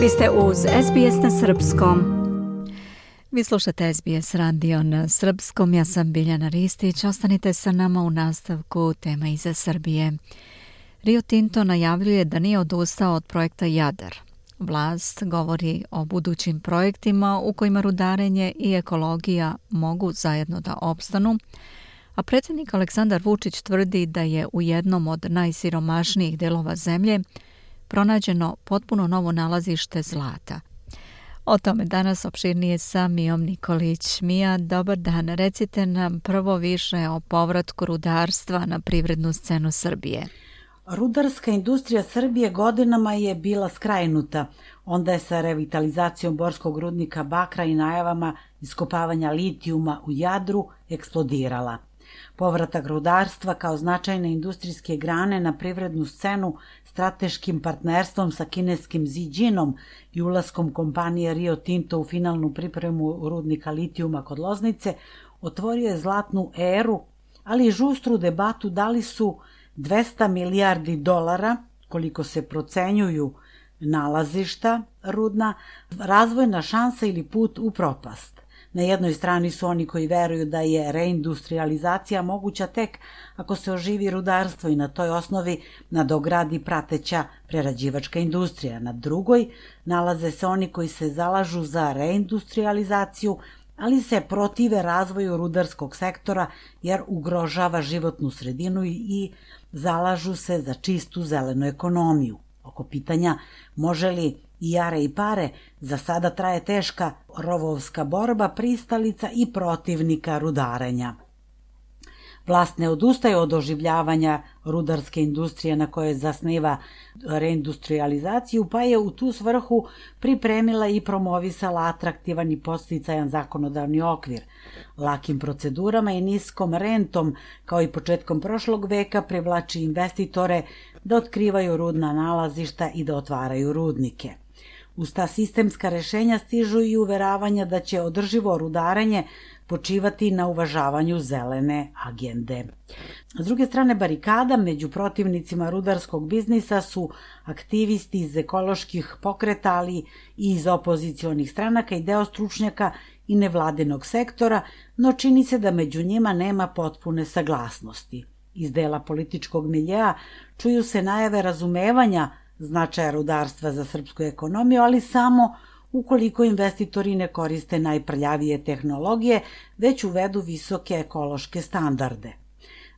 Vi ste uz SBS na Srpskom. Vi slušate SBS radio na Srpskom. Ja sam Biljana Ristić. Ostanite sa nama u nastavku tema iza Srbije. Rio Tinto najavljuje da nije odustao od projekta Jadar. Vlast govori o budućim projektima u kojima rudarenje i ekologija mogu zajedno da opstanu, a predsjednik Aleksandar Vučić tvrdi da je u jednom od najsiromašnijih delova zemlje pronađeno potpuno novo nalazište zlata. O tome danas opširnije sa Mijom Nikolić. Mija, dobar dan. Recite nam prvo više o povratku rudarstva na privrednu scenu Srbije. Rudarska industrija Srbije godinama je bila skrajnuta. Onda je sa revitalizacijom Borskog rudnika Bakra i najavama iskopavanja litijuma u Jadru eksplodirala. Povratak rudarstva kao značajne industrijske grane na privrednu scenu strateškim partnerstvom sa kineskim Ziđinom i ulaskom kompanije Rio Tinto u finalnu pripremu rudnika litijuma kod Loznice otvorio je zlatnu eru, ali i žustru debatu da li su 200 milijardi dolara, koliko se procenjuju nalazišta rudna, razvojna šansa ili put u propast. Na jednoj strani su oni koji veruju da je reindustrializacija moguća tek ako se oživi rudarstvo i na toj osnovi nadogradi prateća prerađivačka industrija. Na drugoj nalaze se oni koji se zalažu za reindustrializaciju, ali se protive razvoju rudarskog sektora jer ugrožava životnu sredinu i zalažu se za čistu zelenu ekonomiju. Oko pitanja može li i jare i pare, za sada traje teška rovovska borba pristalica i protivnika rudarenja. Vlast ne odustaje od oživljavanja rudarske industrije na kojoj zasniva reindustrializaciju, pa je u tu svrhu pripremila i promovisala atraktivan i posticajan zakonodavni okvir. Lakim procedurama i niskom rentom, kao i početkom prošlog veka, privlači investitore da otkrivaju rudna nalazišta i da otvaraju rudnike. Uz ta sistemska rešenja stižu i uveravanja da će održivo rudarenje počivati na uvažavanju zelene agende. S druge strane barikada među protivnicima rudarskog biznisa su aktivisti iz ekoloških pokreta, ali i iz opozicionih stranaka i deo stručnjaka i nevladinog sektora, no čini se da među njima nema potpune saglasnosti. Iz dela političkog miljeja čuju se najave razumevanja značaja rudarstva za srpsku ekonomiju, ali samo ukoliko investitori ne koriste najprljavije tehnologije, već uvedu visoke ekološke standarde.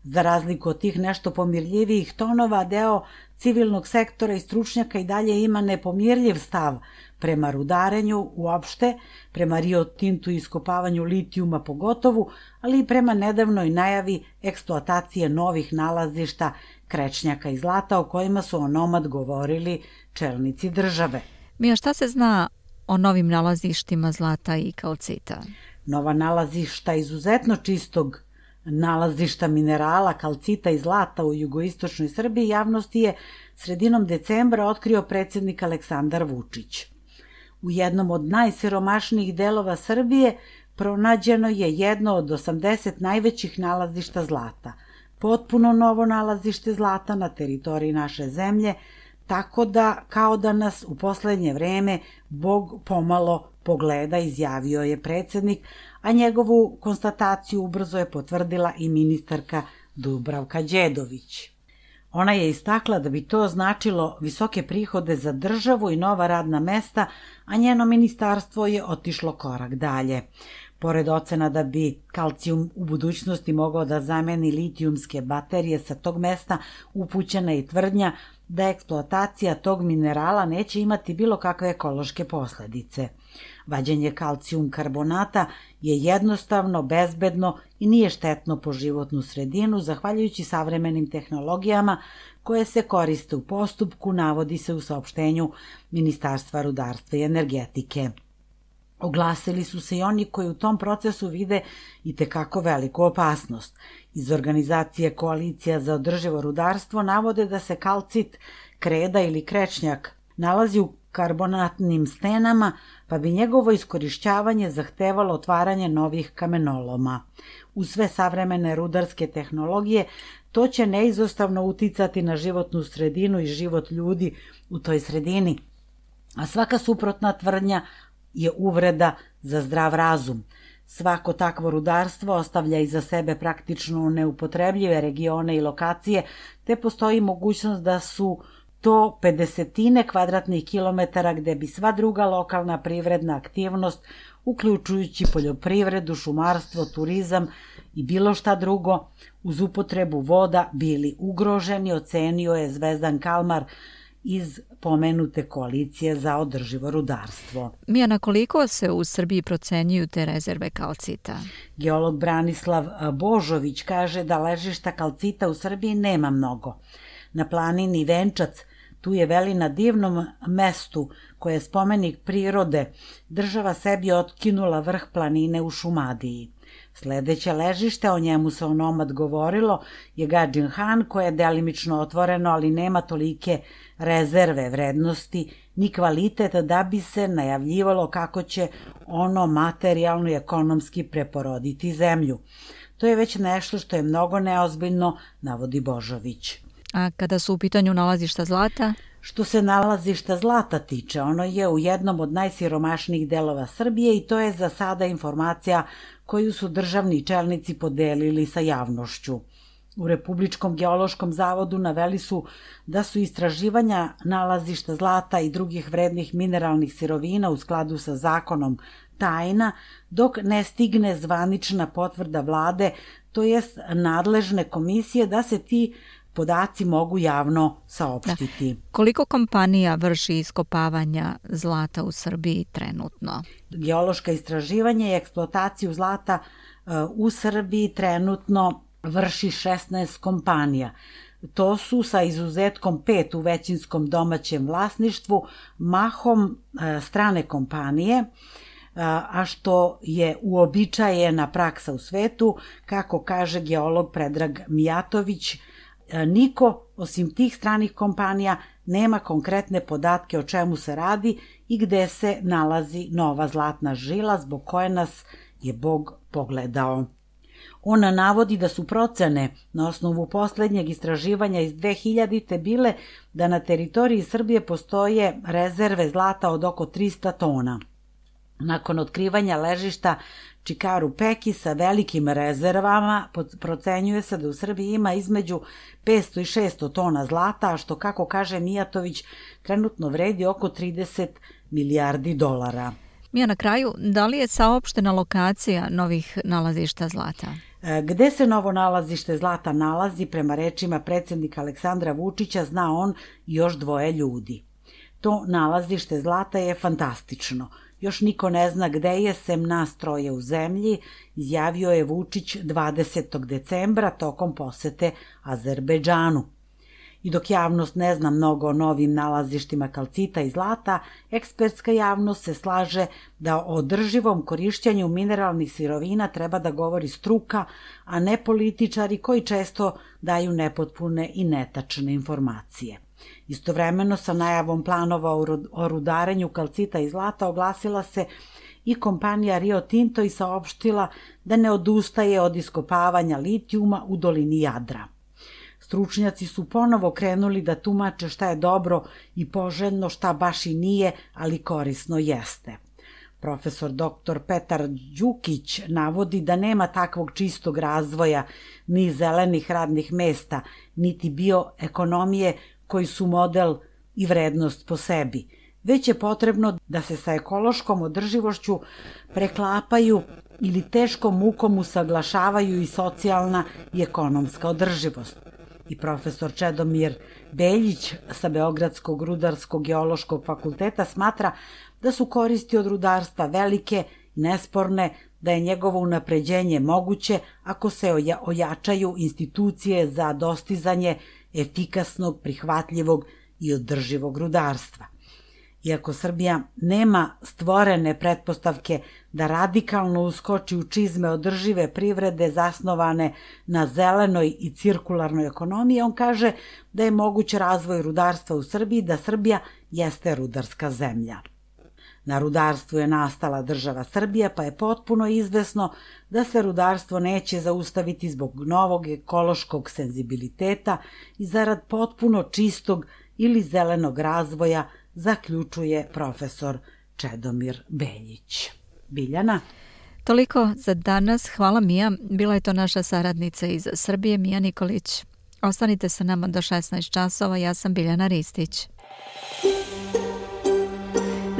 Za razliku od tih nešto pomirljivijih tonova, deo civilnog sektora i stručnjaka i dalje ima nepomirljiv stav prema rudarenju uopšte, prema Rio Tintu i iskopavanju litijuma pogotovu, ali i prema nedavnoj najavi eksploatacije novih nalazišta krečnjaka i zlata o kojima su onomad govorili čelnici države. Mija, šta se zna o novim nalazištima zlata i kalcita? Nova nalazišta izuzetno čistog nalazišta minerala, kalcita i zlata u jugoistočnoj Srbiji javnosti je sredinom decembra otkrio predsednik Aleksandar Vučić. U jednom od najsiromašnijih delova Srbije pronađeno je jedno od 80 najvećih nalazišta zlata – potpuno novo nalazište zlata na teritoriji naše zemlje, tako da kao da nas u poslednje vreme Bog pomalo pogleda, izjavio je predsednik, a njegovu konstataciju ubrzo je potvrdila i ministarka Dubravka Đedović. Ona je istakla da bi to značilo visoke prihode za državu i nova radna mesta, a njeno ministarstvo je otišlo korak dalje. Pored ocena da bi kalcijum u budućnosti mogao da zameni litijumske baterije sa tog mesta, upućena i tvrdnja da eksploatacija tog minerala neće imati bilo kakve ekološke posledice. Vađenje kalcijum karbonata je jednostavno, bezbedno i nije štetno po životnu sredinu, zahvaljujući savremenim tehnologijama koje se koriste u postupku, navodi se u saopštenju Ministarstva rudarstva i energetike. Oglasili su se i oni koji u tom procesu vide i tekako veliku opasnost. Iz organizacije Koalicija za održivo rudarstvo navode da se kalcit, kreda ili krečnjak nalazi u karbonatnim stenama, pa bi njegovo iskorišćavanje zahtevalo otvaranje novih kamenoloma. U sve savremene rudarske tehnologije to će neizostavno uticati na životnu sredinu i život ljudi u toj sredini – a svaka suprotna tvrdnja je uvreda za zdrav razum. Svako takvo rudarstvo ostavlja iza sebe praktično neupotrebljive regione i lokacije, te postoji mogućnost da su to 50 kvadratnih kilometara gde bi sva druga lokalna privredna aktivnost, uključujući poljoprivredu, šumarstvo, turizam i bilo šta drugo, uz upotrebu voda bili ugroženi, ocenio je Zvezdan Kalmar, iz pomenute koalicije za održivo rudarstvo. Mijana, koliko se u Srbiji procenjuju te rezerve kalcita? Geolog Branislav Božović kaže da ležišta kalcita u Srbiji nema mnogo. Na planini Venčac tu je veli na divnom mestu koje je spomenik prirode, država sebi otkinula vrh planine u Šumadiji. Sledeće ležište, o njemu se onomad govorilo, je Gadžin Han, koje je delimično otvoreno, ali nema tolike rezerve vrednosti ni kvalitet da bi se najavljivalo kako će ono materijalno i ekonomski preporoditi zemlju. To je već nešto što je mnogo neozbiljno, navodi Božović. A kada su u pitanju nalazišta zlata? Što se nalazišta zlata tiče, ono je u jednom od najsiromašnijih delova Srbije i to je za sada informacija koju su državni čelnici podelili sa javnošću. U Republičkom geološkom zavodu naveli su da su istraživanja nalazišta zlata i drugih vrednih mineralnih sirovina u skladu sa zakonom tajna, dok ne stigne zvanična potvrda vlade, to jest nadležne komisije da se ti podaci mogu javno saopštiti. Da. Koliko kompanija vrši iskopavanja zlata u Srbiji trenutno? Geološka istraživanja i eksploataciju zlata e, u Srbiji trenutno vrši 16 kompanija. To su sa izuzetkom pet u većinskom domaćem vlasništvu, mahom e, strane kompanije, e, a što je uobičajena praksa u svetu, kako kaže geolog Predrag Mijatović, niko, osim tih stranih kompanija, nema konkretne podatke o čemu se radi i gde se nalazi nova zlatna žila zbog koje nas je Bog pogledao. Ona navodi da su procene na osnovu poslednjeg istraživanja iz 2000. bile da na teritoriji Srbije postoje rezerve zlata od oko 300 tona. Nakon otkrivanja ležišta Čikaru Peki sa velikim rezervama procenjuje se da u Srbiji ima između 500 i 600 tona zlata, a što, kako kaže Mijatović, trenutno vredi oko 30 milijardi dolara. Mija na kraju, da li je saopštena lokacija novih nalazišta zlata? E, gde se novo nalazište zlata nalazi, prema rečima predsednika Aleksandra Vučića, zna on još dvoje ljudi. To nalazište zlata je fantastično. Još niko ne zna gde je, sem nas troje u zemlji, izjavio je Vučić 20. decembra tokom posete Azerbeđanu. I dok javnost ne zna mnogo o novim nalazištima kalcita i zlata, ekspertska javnost se slaže da o održivom korišćenju mineralnih sirovina treba da govori struka, a ne političari koji često daju nepotpune i netačne informacije. Istovremeno sa najavom planova o rudarenju kalcita i zlata oglasila se i kompanija Rio Tinto i saopštila da ne odustaje od iskopavanja litijuma u dolini Jadra. Stručnjaci su ponovo krenuli da tumače šta je dobro i poželjno, šta baš i nije, ali korisno jeste. Profesor dr. Petar Đukić navodi da nema takvog čistog razvoja ni zelenih radnih mesta, niti bioekonomije koji su model i vrednost po sebi, već je potrebno da se sa ekološkom održivošću preklapaju ili teškom mukom usaglašavaju i socijalna i ekonomska održivost. I profesor Čedomir Beljić sa Beogradskog rudarskog geološkog fakulteta smatra da su koristi od rudarstva velike nesporne, da je njegovo unapređenje moguće ako se ojačaju institucije za dostizanje efikasnog, prihvatljivog i održivog rudarstva. Iako Srbija nema stvorene pretpostavke da radikalno uskoči u čizme održive privrede zasnovane na zelenoj i cirkularnoj ekonomiji, on kaže da je moguć razvoj rudarstva u Srbiji, da Srbija jeste rudarska zemlja. Na rudarstvu je nastala država Srbija, pa je potpuno izvesno da se rudarstvo neće zaustaviti zbog novog ekološkog senzibiliteta i zarad potpuno čistog ili zelenog razvoja zaključuje profesor Čedomir Beljić. Biljana? Toliko za danas. Hvala Mija. Bila je to naša saradnica iz Srbije, Mija Nikolić. Ostanite sa nama do 16 časova. Ja sam Biljana Ristić.